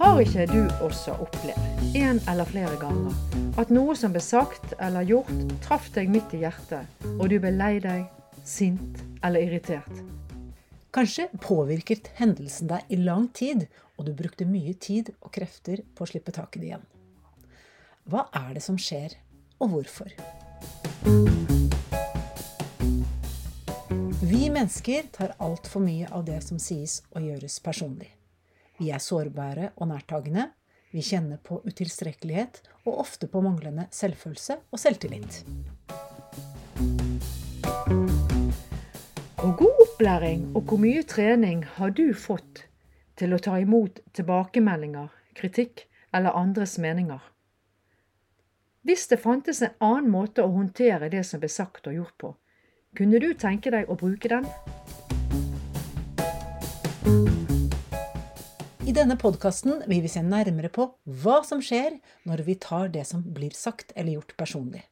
Har ikke du også opplevd, en eller flere ganger, at noe som ble sagt eller gjort, traff deg midt i hjertet, og du ble lei deg, sint eller irritert? Kanskje påvirket hendelsen deg i lang tid, og du brukte mye tid og krefter på å slippe tak i det igjen. Hva er det som skjer, og hvorfor? Musikk vi mennesker tar altfor mye av det som sies og gjøres personlig. Vi er sårbare og nærtagende. Vi kjenner på utilstrekkelighet og ofte på manglende selvfølelse og selvtillit. Hvor god opplæring og hvor mye trening har du fått til å ta imot tilbakemeldinger, kritikk eller andres meninger? Hvis det fantes en annen måte å håndtere det som ble sagt og gjort på, kunne du tenke deg å bruke den? I denne podkasten vil vi se nærmere på hva som skjer når vi tar det som blir sagt eller gjort personlig,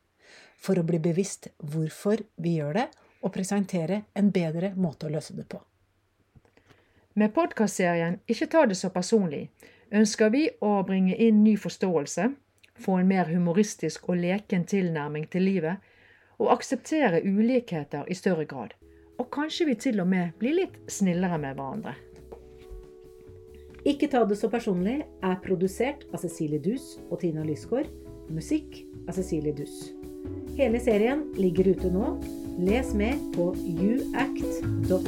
for å bli bevisst hvorfor vi gjør det, og presentere en bedre måte å løse det på. Med podkastserien Ikke ta det så personlig ønsker vi å bringe inn ny forståelse, få en mer humoristisk og leken tilnærming til livet, og akseptere ulikheter i større grad. Og kanskje vi til og med blir litt snillere med hverandre. Ikke ta det så personlig er produsert av Cecilie Dus og Tina Lysgård. Musikk av Cecilie Dus. Hele serien ligger ute nå. Les mer på uact.no.